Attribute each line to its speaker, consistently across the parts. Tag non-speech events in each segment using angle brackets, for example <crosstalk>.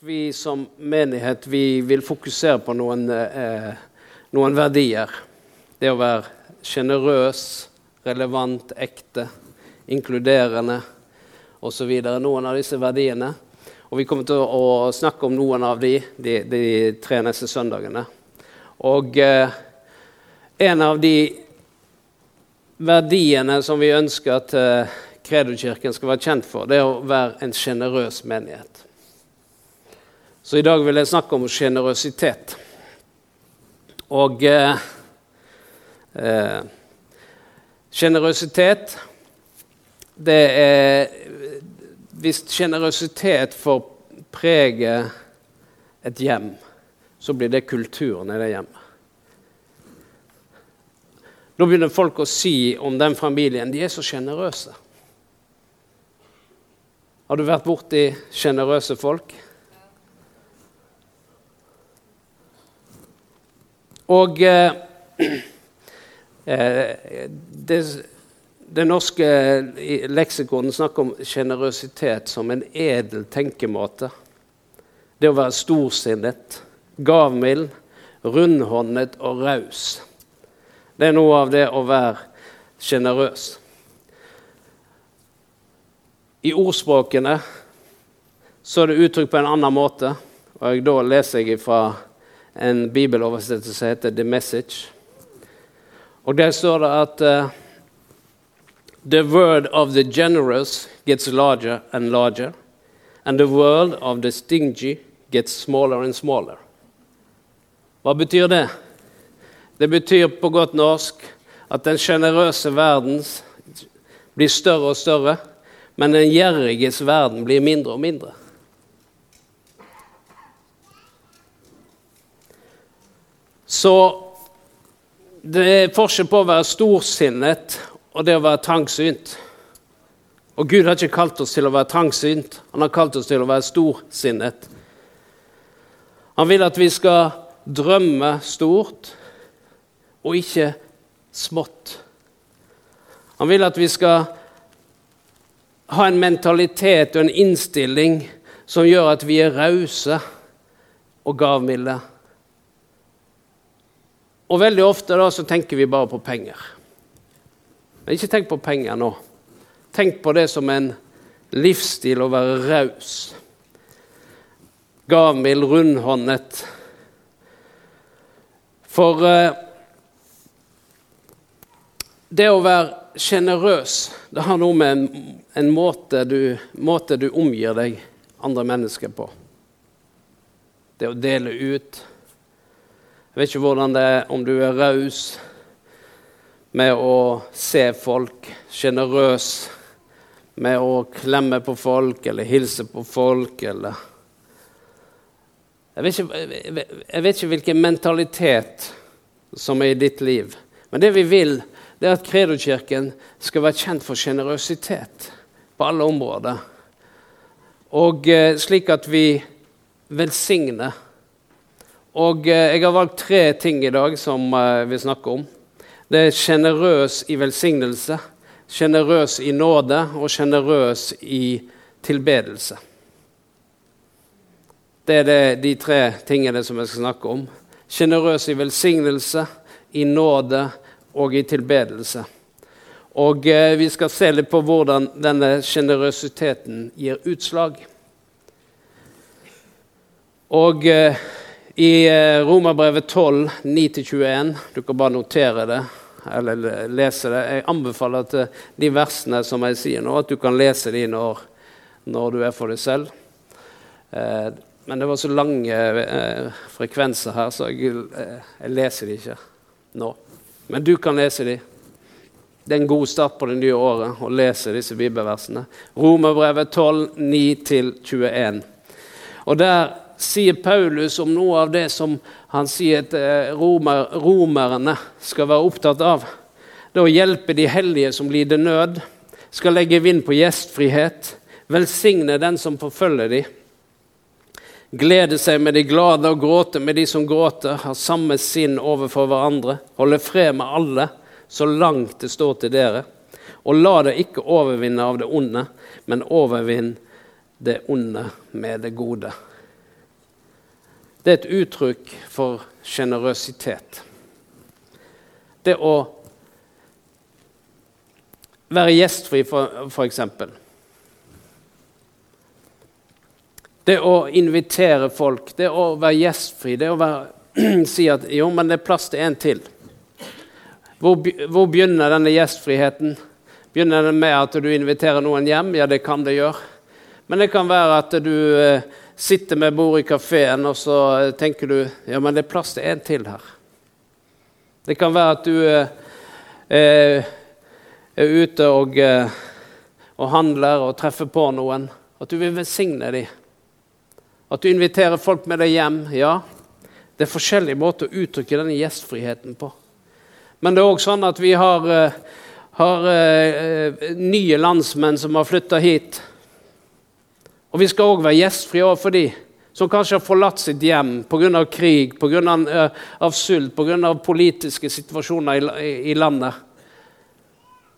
Speaker 1: vi som menighet vi vil fokusere på noen, eh, noen verdier. Det å være sjenerøs, relevant, ekte, inkluderende osv. Noen av disse verdiene. Og Vi kommer til å snakke om noen av de de, de tre neste søndagene. Og eh, en av de verdiene som vi ønsker at eh, Kredokirken skal være kjent for, det er å være en sjenerøs menighet. Så i dag vil jeg snakke om sjenerøsitet. Og Sjenerøsitet, eh, det er Hvis sjenerøsitet får prege et hjem, så blir det kulturen i det hjemmet. Da begynner folk å si om den familien de er så sjenerøse. Har du vært borti sjenerøse folk? Og eh, <clears throat> eh, det, det, norske leksikonet snakker om sjenerøsitet som en edel tenkemåte. Det å være storsinnet, gavmild, rundhåndet og raus. Det er noe av det å være sjenerøs. I ordspråkene så er det uttrykt på en annen måte. og Da leser jeg fra en bibeloversettelse som heter The Message. Og Der står det at uh, The word of the generous gets larger and larger, and the world of the stingy gets smaller and smaller. Hva betyr det? Det betyr på godt norsk at den sjenerøse verden blir større og større, men den gjerriges verden blir mindre og mindre. Så det er forskjell på å være storsinnet og det å være trangsynt. Og Gud har ikke kalt oss til å være trangsynt, han har kalt oss til å være storsinnet. Han vil at vi skal drømme stort og ikke smått. Han vil at vi skal ha en mentalitet og en innstilling som gjør at vi er rause og gavmilde. Og veldig ofte da så tenker vi bare på penger. Men ikke tenk på penger nå. Tenk på det som en livsstil å være raus. Gavmild, rundhåndet. For eh, det å være sjenerøs, det har noe med en, en måte, du, måte du omgir deg andre mennesker på. Det å dele ut jeg vet ikke hvordan det er om du er raus med å se folk, sjenerøs med å klemme på folk eller hilse på folk eller jeg vet, ikke, jeg vet ikke hvilken mentalitet som er i ditt liv. Men det vi vil, det er at Kredokirken skal være kjent for sjenerøsitet på alle områder. Og eh, slik at vi velsigner og eh, jeg har valgt tre ting i dag som vi snakker om. Det er sjenerøs i velsignelse, sjenerøs i nåde og sjenerøs i tilbedelse. Det er det, de tre tingene som jeg skal snakke om. Sjenerøs i velsignelse, i nåde og i tilbedelse. Og eh, vi skal se litt på hvordan denne sjenerøsiteten gir utslag. Og eh, i eh, Romerbrevet 12, 9-21 Du kan bare notere det eller lese det. Jeg anbefaler at eh, de versene som jeg sier nå, at du kan lese de når, når du er for deg selv. Eh, men det var så lange frekvenser her, så jeg, jeg leser de ikke nå. Men du kan lese de. Det er en god start på det nye året å lese disse bibelversene. Romerbrevet 12, 9-21. Og der sier Paulus om noe av det som han sier at eh, romer, romerne skal være opptatt av. Det å hjelpe de hellige som lider nød, skal legge vind på gjestfrihet, velsigne den som forfølger de. Glede seg med de glade og gråte med de som gråter, ha samme sinn overfor hverandre, holde fred med alle, så langt det står til dere. Og la deg ikke overvinne av det onde, men overvinn det onde med det gode. Det er et uttrykk for sjenerøsitet. Det å være gjestfri, f.eks. Det å invitere folk, det å være gjestfri, det å være, <clears throat> si at jo, men det er plass til en til. Hvor, hvor begynner denne gjestfriheten? Begynner det med at du inviterer noen hjem? Ja, det kan det gjøre. Men det kan være at du eh, sitter med bordet i kafeen, og så eh, tenker du ja, men det er plass til en til her. Det kan være at du eh, eh er ute og, eh, og, handler og treffer på noen. At du vil velsigne dem. At du inviterer folk med deg hjem. Ja, det er forskjellige måter å uttrykke denne gjestfriheten på. Men det er òg sånn at vi har har nye landsmenn som har flytta hit. Og vi skal òg være gjestfrie overfor de som kanskje har forlatt sitt hjem pga. krig, pga. Uh, av sult, pga. politiske situasjoner i, i, i landet.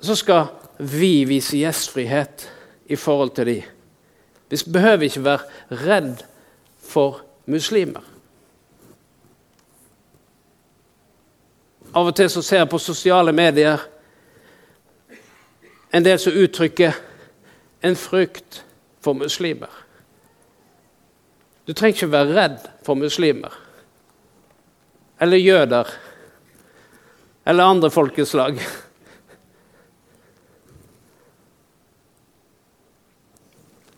Speaker 1: Så skal vi vise gjestfrihet i forhold til de. Vi behøver ikke være redd for muslimer. Av og til så ser jeg på sosiale medier en del som uttrykker en frykt for muslimer. Du trenger ikke være redd for muslimer eller jøder eller andre folkeslag.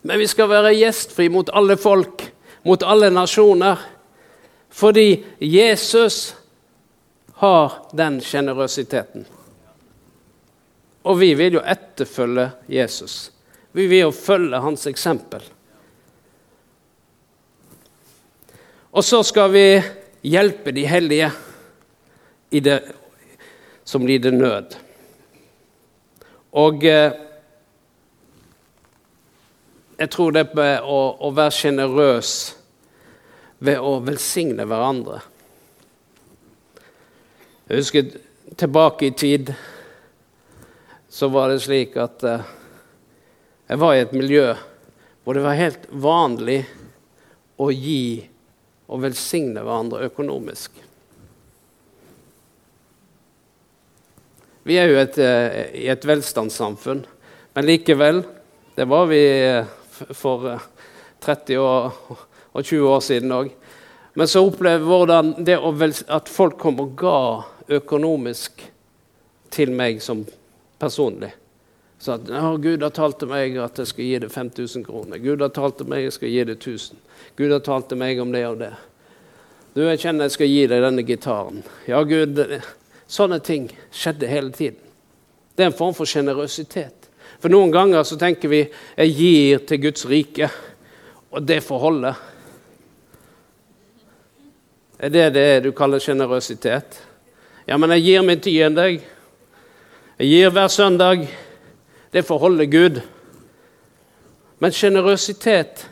Speaker 1: Men vi skal være gjestfri mot alle folk, mot alle nasjoner, fordi Jesus har den sjenerøsiteten. Og vi vil jo etterfølge Jesus. Vi vil jo følge hans eksempel. Og så skal vi hjelpe de hellige det, som lider nød. Og eh, jeg tror det er å, å være sjenerøs ved å velsigne hverandre. Jeg husker tilbake i tid så var det slik at uh, jeg var i et miljø hvor det var helt vanlig å gi og velsigne hverandre økonomisk. Vi er jo et, uh, i et velstandssamfunn, men likevel Det var vi uh, for 30 år og 20 år siden òg. Men så opplevde vi hvordan det at folk kom og ga økonomisk til meg som personlig. Så at ja, Gud har talt til meg at jeg skal gi deg 5000 kroner. Gud har talt til meg at jeg skal gi deg 1000. Gud har talt til meg om det og det. Du, jeg kjenner jeg skal gi deg denne gitaren. Ja, Gud, Sånne ting skjedde hele tiden. Det er en form for sjenerøsitet. For noen ganger så tenker vi jeg gir til Guds rike, og det får holde. Er det det du kaller sjenerøsitet? Ja, men jeg gir min tid enn deg. Jeg gir hver søndag. Det forholder holde Gud. Men sjenerøsitet,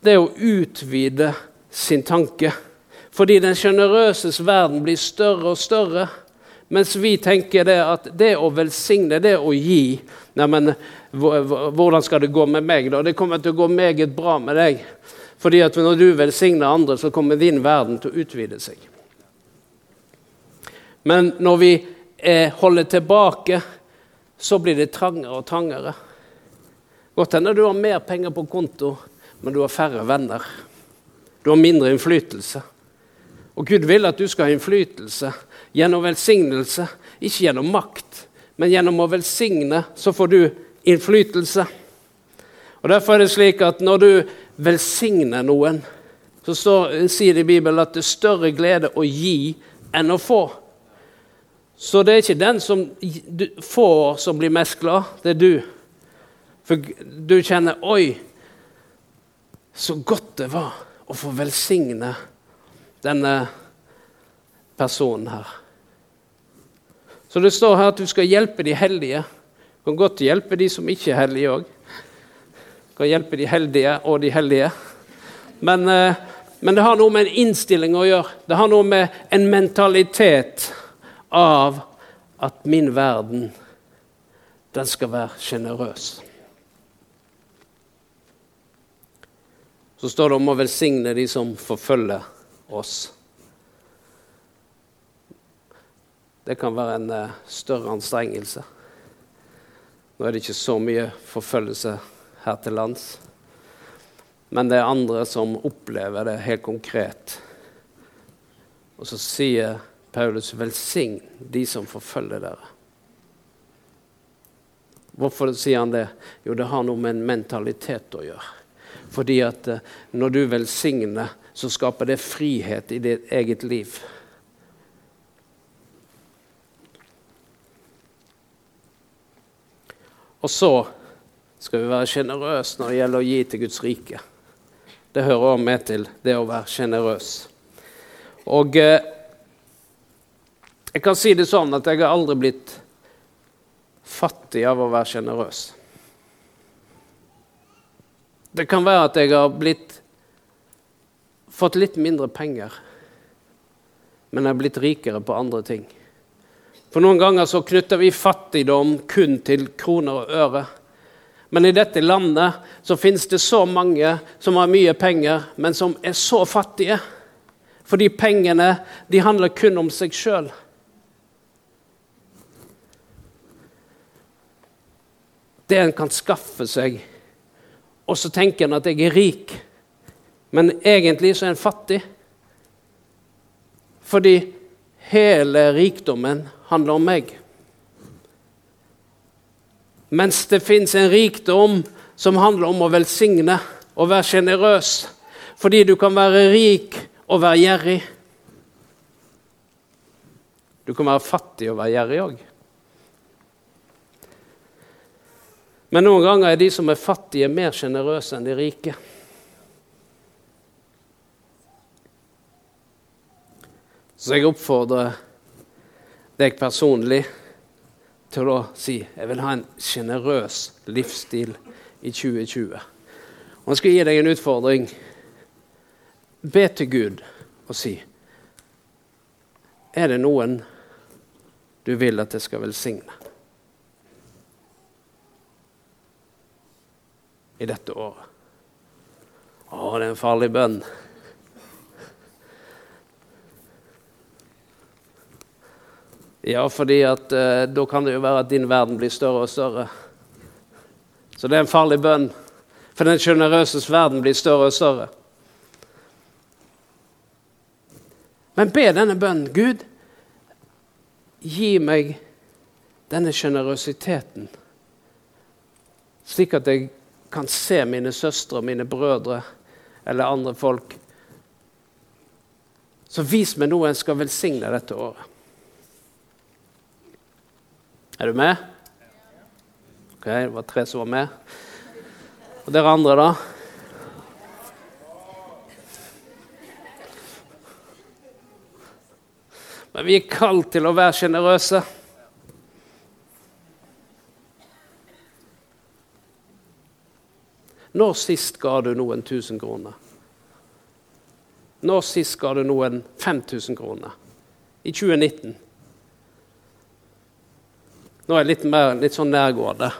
Speaker 1: det er å utvide sin tanke. Fordi den sjenerøses verden blir større og større. Mens vi tenker det at det å velsigne, det å gi Neimen, hvordan skal det gå med meg, da? Det kommer til å gå meget bra med deg. Fordi at når du velsigner andre, så kommer din verden til å utvide seg. Men når vi eh, holder tilbake, så blir det trangere og trangere. Godt hende du har mer penger på konto, men du har færre venner. Du har mindre innflytelse. Og Gud vil at du skal ha innflytelse gjennom velsignelse, ikke gjennom makt. Men gjennom å velsigne så får du innflytelse. Og Derfor er det slik at når du velsigner noen, så står, sier det i Bibelen at det er større glede å gi enn å få. Så det er ikke den som får, som blir mest glad, det er du. For du kjenner 'Oi, så godt det var å få velsigne denne personen her'. Så det står her at du skal hjelpe de heldige. Du kan godt hjelpe de som ikke er heldige òg. Du kan hjelpe de heldige og de heldige. Men, eh, men det har noe med en innstilling å gjøre. Det har noe med en mentalitet av at min verden, den skal være sjenerøs. Så står det om å velsigne de som forfølger oss. Det kan være en uh, større anstrengelse. Nå er det ikke så mye forfølgelse her til lands. Men det er andre som opplever det helt konkret. Og så sier Paulus 'velsign de som forfølger dere'. Hvorfor sier han det? Jo, det har noe med en mentalitet å gjøre. Fordi at uh, når du velsigner, så skaper det frihet i ditt eget liv. Og så skal vi være sjenerøse når det gjelder å gi til Guds rike. Det hører også med til det å være sjenerøs. Og eh, jeg kan si det sånn at jeg har aldri blitt fattig av å være sjenerøs. Det kan være at jeg har blitt, fått litt mindre penger, men jeg har blitt rikere på andre ting. For noen ganger så knytter vi fattigdom kun til kroner og øre. Men i dette landet så finnes det så mange som har mye penger, men som er så fattige. Fordi pengene de handler kun om seg sjøl. Det en kan skaffe seg, og så tenker en at jeg er rik. Men egentlig så er en fattig. Fordi hele rikdommen handler om meg. Mens det fins en rikdom som handler om å velsigne og være sjenerøs. Fordi du kan være rik og være gjerrig. Du kan være fattig og være gjerrig òg. Men noen ganger er de som er fattige, mer sjenerøse enn de rike. Så jeg oppfordrer deg personlig til å si jeg vil ha en sjenerøs livsstil i 2020. Og jeg skal gi deg en utfordring. Be til Gud og si Er det noen du vil at jeg skal velsigne i dette året? Å, det er en farlig bønn. Ja, fordi at eh, da kan det jo være at din verden blir større og større. Så det er en farlig bønn. For den sjenerøses verden blir større og større. Men be denne bønnen. Gud, gi meg denne sjenerøsiteten, slik at jeg kan se mine søstre og mine brødre eller andre folk. Så vis meg noe en skal velsigne dette året. Er du med? Ok, Det var tre som var med. Og dere andre, da? Men vi er kalt til å være sjenerøse. Når sist ga du noen 1000 kroner? Når sist ga du noen 5000 kroner? I 2019. Nå er jeg litt, mer, litt sånn nærgående.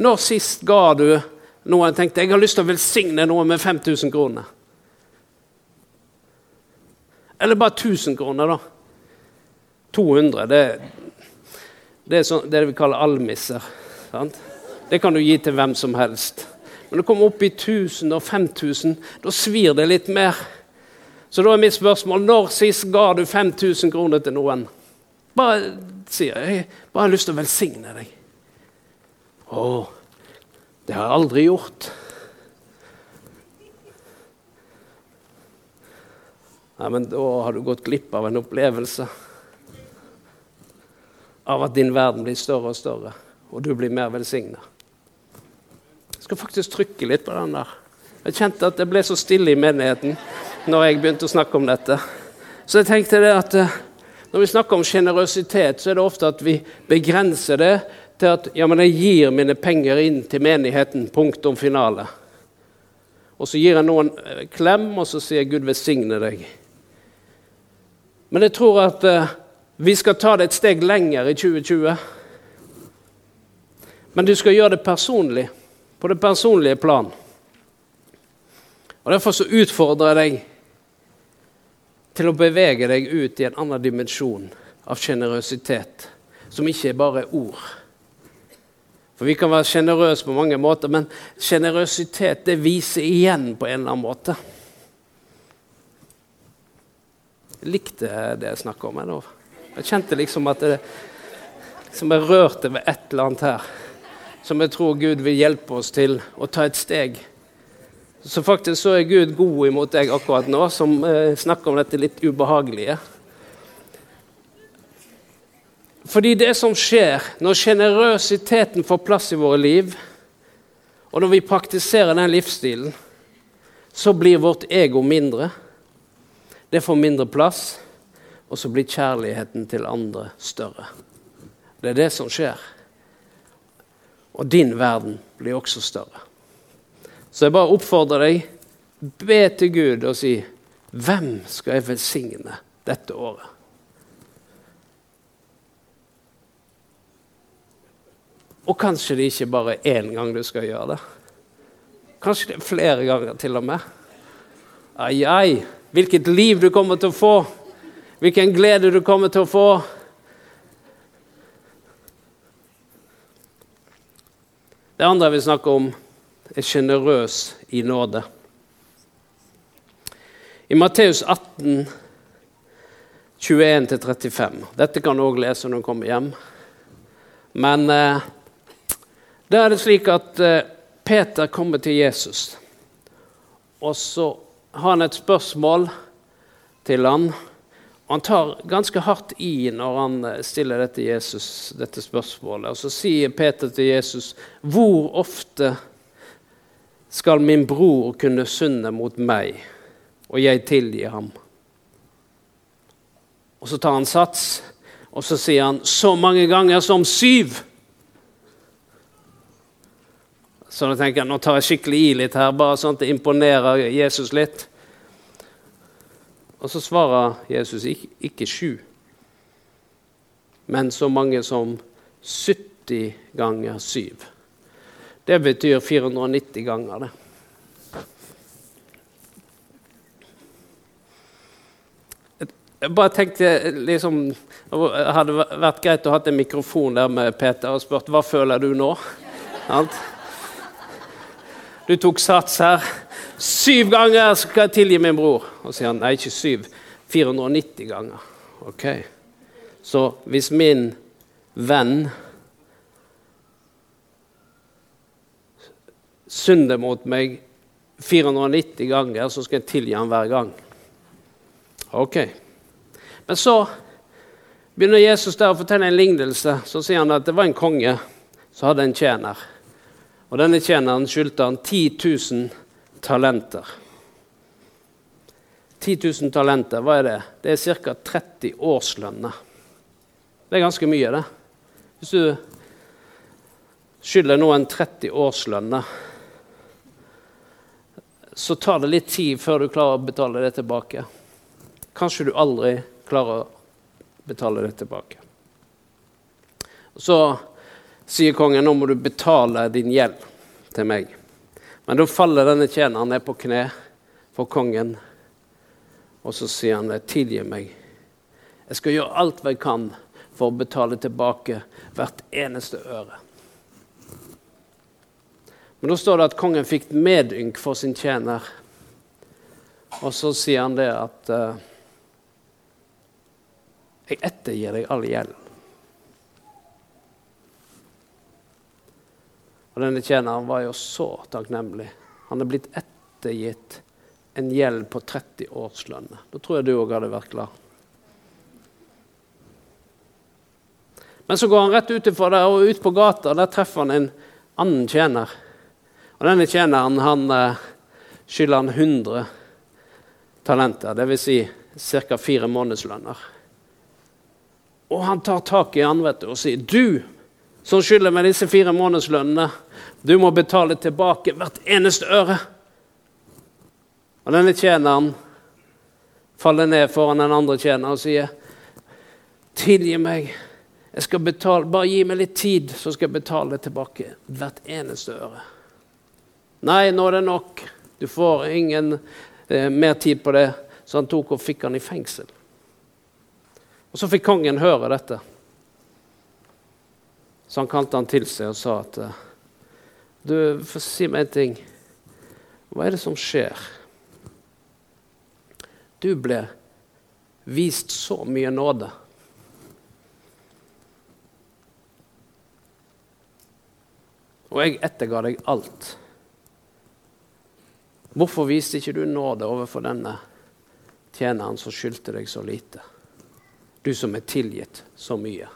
Speaker 1: Når sist ga du noen tenkte jeg har lyst til å velsigne noe med 5000 kroner? Eller bare 1000 kroner, da. 200, det, det er sånn, det vi kaller almisser. Sant? Det kan du gi til hvem som helst. Men det kommer opp i 1000 og 5000, da svir det litt mer. Så da er mitt spørsmål når sist ga du 5000 kroner til noen? Bare sier. Jeg bare har lyst til å velsigne deg. Å, det har jeg aldri gjort. Nei, men da har du gått glipp av en opplevelse av at din verden blir større og større, og du blir mer velsigna. Skal faktisk trykke litt på den der. Jeg kjente at det ble så stille i menigheten når jeg begynte å snakke om dette. Så jeg tenkte det at eh, når vi snakker om sjenerøsitet, så er det ofte at vi begrenser det til at ja, men jeg gir mine penger inn til menigheten. Punktum finale. Og så gir jeg noen eh, klem, og så sier 'Gud velsigne deg'. Men jeg tror at eh, vi skal ta det et steg lenger i 2020. Men du skal gjøre det personlig, på det personlige plan. Og Derfor så utfordrer jeg deg til å bevege deg ut i en annen dimensjon av sjenerøsitet, som ikke bare er ord. For Vi kan være sjenerøse på mange måter, men sjenerøsitet det viser igjen på en eller annen måte. Jeg likte det jeg snakka om. Jeg, jeg kjente liksom at det, liksom jeg rørte ved et eller annet her som jeg tror Gud vil hjelpe oss til å ta et steg. Så faktisk så er Gud god imot deg akkurat nå, som eh, snakker om dette litt ubehagelige. Fordi det som skjer når sjenerøsiteten får plass i våre liv, og når vi praktiserer den livsstilen, så blir vårt ego mindre. Det får mindre plass, og så blir kjærligheten til andre større. Det er det som skjer. Og din verden blir også større. Så jeg bare oppfordrer deg, be til Gud og si Hvem skal jeg velsigne dette året? Og kanskje det ikke bare er én gang du skal gjøre det. Kanskje det er flere ganger til og med. Ai, ai, hvilket liv du kommer til å få. Hvilken glede du kommer til å få. Det andre jeg vil snakke om, er sjenerøs i nåde. I Matteus 18, 21-35 Dette kan du òg lese når du kommer hjem. Men eh, da er det slik at eh, Peter kommer til Jesus, og så har han et spørsmål til han. Han tar ganske hardt i når han eh, stiller dette, Jesus, dette spørsmålet. Og Så sier Peter til Jesus, 'Hvor ofte skal min bror kunne synde mot meg, og jeg tilgi ham?' Og Så tar han sats, og så sier han, 'Så mange ganger som syv'. Så da tenker jeg, nå tar jeg skikkelig i litt her, bare sånn at det imponerer Jesus litt. Og så svarer Jesus ikke, ikke sju, men så mange som 70 ganger syv. Det betyr 490 ganger, det. Jeg bare tenkte liksom, Det hadde vært greit å ha en mikrofon der med Peter og spurt hva føler du nå. Du tok sats her. Syv ganger skal jeg tilgi min bror. Og sier han nei, ikke syv. 490 ganger. Ok. Så hvis min venn synder mot meg 490 ganger, så skal jeg tilgi han hver gang. Ok. Men så begynner Jesus der å fortelle en lignelse. Så sier han at det var en konge som hadde en tjener. Og denne tjeneren skyldte han 10 000 talenter. 10 000 talenter, hva er det? Det er ca. 30 årslønner. Det er ganske mye, det. Hvis du skylder noen 30 årslønner, så tar det litt tid før du klarer å betale det tilbake. Kanskje du aldri klarer å betale det tilbake. Så sier kongen, nå må du betale din gjeld til meg. Men da faller denne tjeneren ned på kne for kongen, og så sier han, tilgi meg. Jeg skal gjøre alt jeg kan for å betale tilbake hvert eneste øre. Men da står det at kongen fikk medynk for sin tjener. Og så sier han det at Jeg ettergir deg all gjeld. Og denne tjeneren var jo så takknemlig. Han er blitt ettergitt en gjeld på 30 årslønner. Da tror jeg du òg hadde vært glad. Men så går han rett utenfor der og ut på gata. og Der treffer han en annen tjener. Og denne tjeneren han eh, skylder han 100 talenter, dvs. Si ca. fire månedslønner. Og han tar tak i han vet du, og sier, 'Du som skylder meg disse fire månedslønnene, du må betale tilbake hvert eneste øre. Og denne tjeneren faller ned foran den andre tjeneren og sier, 'Tilgi meg. Jeg skal betale, Bare gi meg litt tid, så skal jeg betale tilbake hvert eneste øre.' Nei, nå er det nok. Du får ingen eh, mer tid på det. så han tok og fikk han i fengsel. Og Så fikk kongen høre dette. Så han kalte han til seg og sa at du, får si meg en ting. Hva er det som skjer? Du ble vist så mye nåde. Og jeg etterga deg alt. Hvorfor viste ikke du nåde overfor denne tjeneren som skyldte deg så lite? Du som er tilgitt så mye.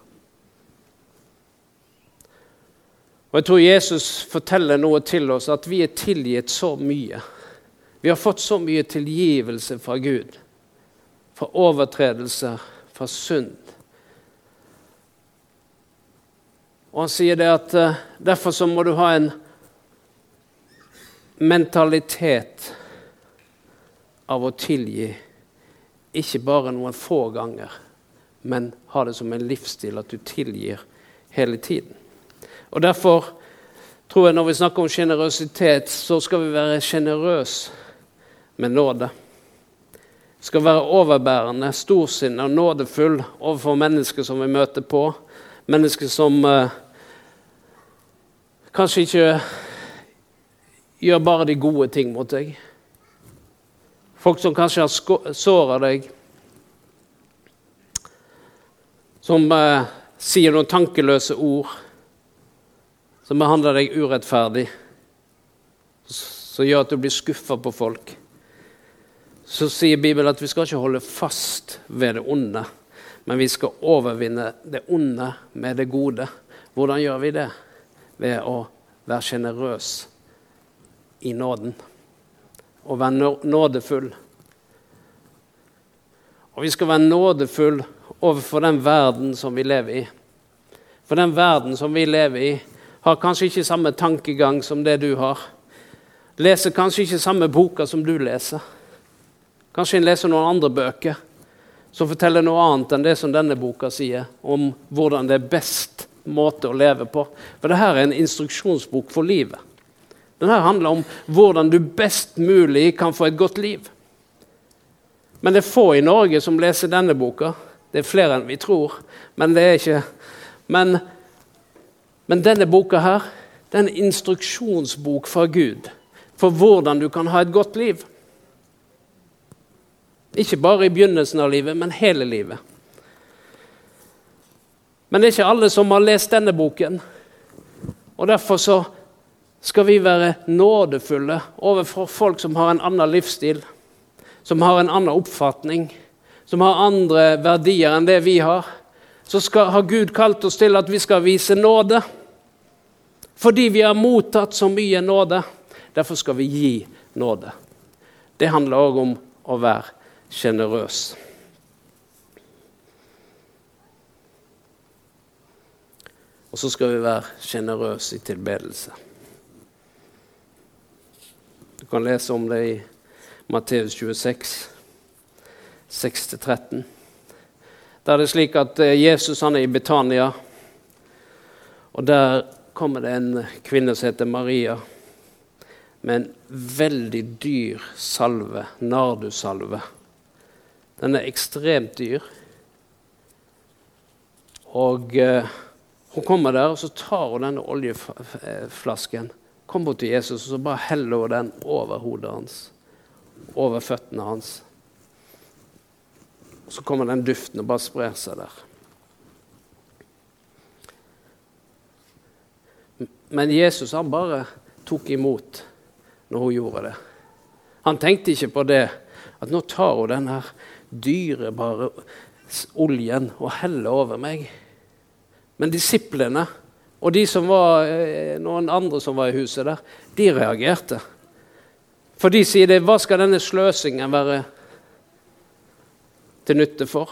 Speaker 1: Og Jeg tror Jesus forteller noe til oss, at vi er tilgitt så mye. Vi har fått så mye tilgivelse fra Gud. Fra overtredelser, fra synd. Og han sier det at uh, derfor så må du ha en mentalitet av å tilgi. Ikke bare noen få ganger, men ha det som en livsstil at du tilgir hele tiden. Og Derfor tror jeg når vi snakker om sjenerøsitet, så skal vi være sjenerøse med nåde. Vi Skal være overbærende, storsinnet og nådefull overfor mennesker som vi møter på. Mennesker som eh, Kanskje ikke gjør bare de gode ting mot deg. Folk som kanskje har såra deg. Som eh, sier noen tankeløse ord. Som behandler deg urettferdig. Som gjør at du blir skuffa på folk. Så sier Bibelen at vi skal ikke holde fast ved det onde, men vi skal overvinne det onde med det gode. Hvordan gjør vi det? ved å være sjenerøs i nåden og være nådefull. Og vi skal være nådefull overfor den verden som vi lever i. For den verden som vi lever i, har kanskje ikke samme tankegang som det du har. Leser kanskje ikke samme boka som du leser. Kanskje en leser noen andre bøker som forteller noe annet enn det som denne boka sier om hvordan det er best måte å leve på. For dette er en instruksjonsbok for livet. Denne handler om hvordan du best mulig kan få et godt liv. Men det er få i Norge som leser denne boka. Det er flere enn vi tror. Men det er ikke Men, men denne boka her, det er en instruksjonsbok fra Gud for hvordan du kan ha et godt liv. Ikke bare i begynnelsen av livet, men hele livet. Men det er ikke alle som har lest denne boken. Og Derfor så skal vi være nådefulle overfor folk som har en annen livsstil, som har en annen oppfatning, som har andre verdier enn det vi har. Så skal, har Gud kalt oss til at vi skal vise nåde. Fordi vi har mottatt så mye nåde. Derfor skal vi gi nåde. Det handler òg om å være sjenerøs. Og så skal vi være sjenerøse i tilbedelse. Du kan lese om det i Matteus 26, 6-13. Der er det slik at eh, Jesus han er i Betania, og der kommer det en kvinne som heter Maria, med en veldig dyr salve, nardusalve. Den er ekstremt dyr. Og eh, hun kommer der, og så tar hun denne oljeflasken, kommer bort til Jesus og så bare heller hun den over hodet hans, over føttene hans. Og Så kommer den duften og bare sprer seg der. Men Jesus han bare tok imot når hun gjorde det. Han tenkte ikke på det at nå tar hun denne dyrebare oljen og heller over meg. Men disiplene og de som var, eh, noen andre som var i huset der, de reagerte. For de sier det, hva skal denne sløsingen være til nytte for?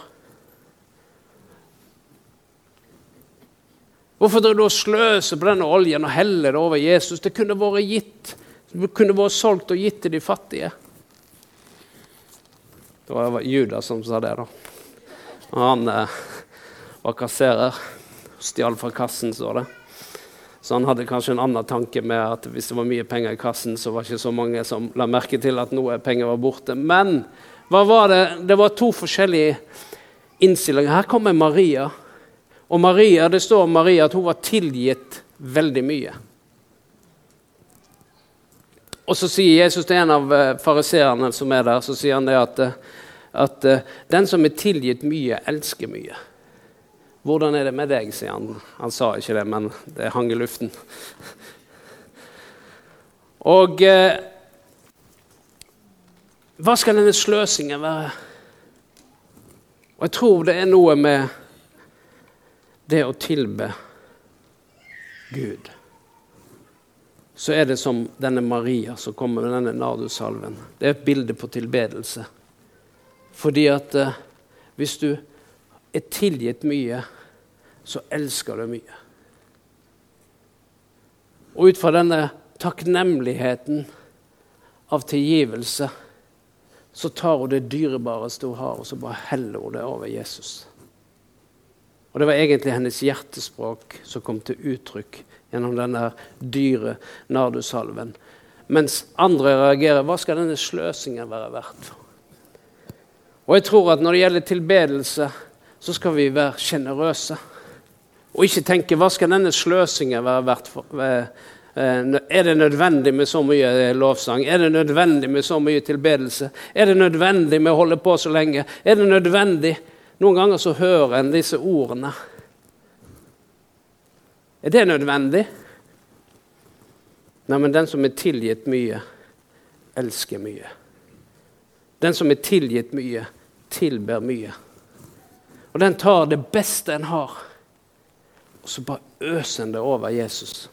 Speaker 1: Hvorfor driver du og sløser på denne oljen og heller det over Jesus? Det kunne vært gitt, det kunne vært solgt og gitt til de fattige. Det var Judas som sa det, da. Han eh, var kasserer. Stjal fra kassen, står det. Så han hadde kanskje en annen tanke med at hvis det var mye penger i kassen, så var det ikke så mange som la merke til at noe penger var borte. Men var det? det var to forskjellige innstillinger. Her kommer Maria. Og Maria, det står om Maria at hun var tilgitt veldig mye. Og så sier Jesus til en av eh, fariseerne som er der, så sier han det at, eh, at eh, den som er tilgitt mye, elsker mye. Hvordan er det med deg, sier han. Han sa ikke det, men det hang i luften. Og hva skal denne sløsingen være? Og jeg tror det er noe med det å tilbe Gud så er det som denne Maria som kommer med denne nardussalven. Det er et bilde på tilbedelse. Fordi at eh, hvis du er tilgitt mye, så elsker du mye. Og ut fra denne takknemligheten av tilgivelse, så tar hun det dyrebareste hun har, og så bare heller hun det over Jesus. Og Det var egentlig hennes hjertespråk som kom til uttrykk gjennom denne dyre nardusalven. Mens andre reagerer hva skal denne sløsingen være verdt for? Og jeg tror at Når det gjelder tilbedelse, så skal vi være sjenerøse. Og ikke tenke hva skal denne sløsingen være verdt for? Eh, er det nødvendig med så mye lovsang? Er det nødvendig med så mye tilbedelse? Er det nødvendig med å holde på så lenge? Er det nødvendig? Noen ganger så hører en disse ordene. Er det nødvendig? Nei, men den som er tilgitt mye, elsker mye. Den som er tilgitt mye, tilber mye. Og den tar det beste en har, og så bare øser en det over Jesus.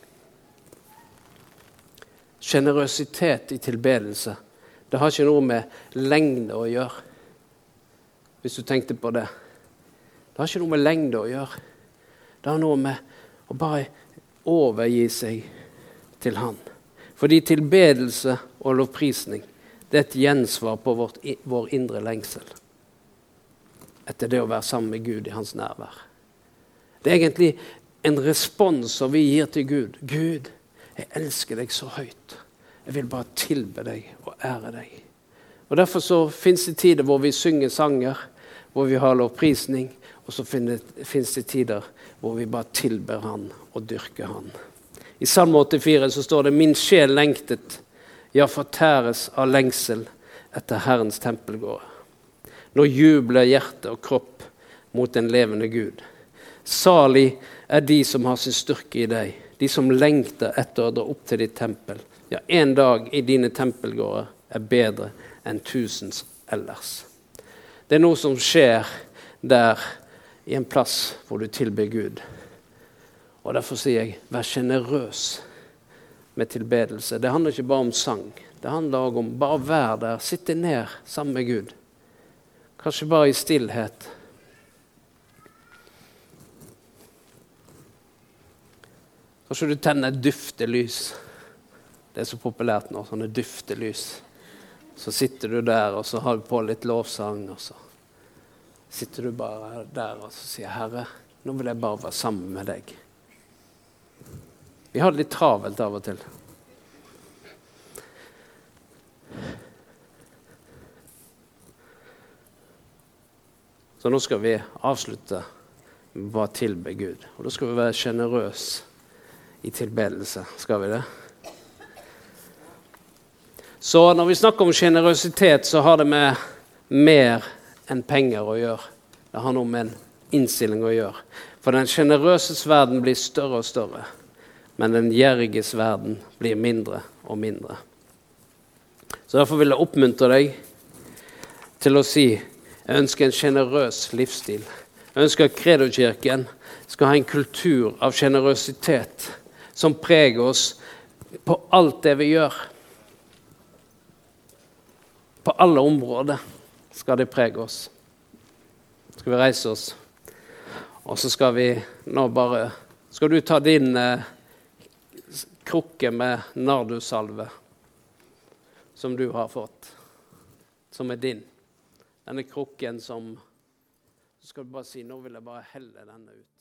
Speaker 1: Sjenerøsitet i tilbedelse. Det har ikke noe med lengde å gjøre, hvis du tenkte på det. Det har ikke noe med lengde å gjøre. Det har noe med å bare overgi seg til Han. Fordi tilbedelse og lovprisning det er et gjensvar på vårt, vår indre lengsel etter det å være sammen med Gud i hans nærvær. Det er egentlig en respons som vi gir til Gud. Gud, jeg elsker deg så høyt. Jeg vil bare tilbe deg og ære deg. Og Derfor så fins det tider hvor vi synger sanger, hvor vi har lovprisning, og så fins det tider hvor vi bare tilber Han og dyrker Han. I Salme 84 så står det 'Min sjel lengtet, ja, fortæres av lengsel etter Herrens tempelgård'. Nå jubler hjerte og kropp mot den levende Gud. Salig er de som har sin styrke i deg, de som lengter etter å dra opp til ditt tempel. Ja, en dag i dine tempelgårder er bedre enn tusens ellers. Det er noe som skjer der i en plass hvor du tilber Gud. Og Derfor sier jeg vær sjenerøs med tilbedelse. Det handler ikke bare om sang. Det handler òg om bare å være der, sitte ned sammen med Gud. Kanskje bare i stillhet. Kanskje du tenner et duftelys. Det er så populært nå, sånne duftelys. Så sitter du der, og så har du på litt lovsang. og så sitter du bare der og så sier, 'Herre, nå vil jeg bare være sammen med deg'. Vi har det litt travelt av og til. Så nå skal vi avslutte med bare tilbe Gud. Og da skal vi være sjenerøse i tilbedelse. Skal vi det? Så når vi snakker om sjenerøsitet, så har det med mer enn penger å gjøre. Det har noe med en innstilling å gjøre. For den sjenerøses verden blir større og større, men den gjerriges verden blir mindre og mindre. Så Derfor vil jeg oppmuntre deg til å si jeg ønsker en sjenerøs livsstil. Jeg ønsker at Kredokirken skal ha en kultur av sjenerøsitet som preger oss på alt det vi gjør. På alle områder skal det prege oss. Skal vi reise oss? Og så skal vi nå bare Skal du ta din eh, krukke med nardusalve som du har fått, som er din? Denne krukken som Så skal du bare si Nå vil jeg bare helle denne ut.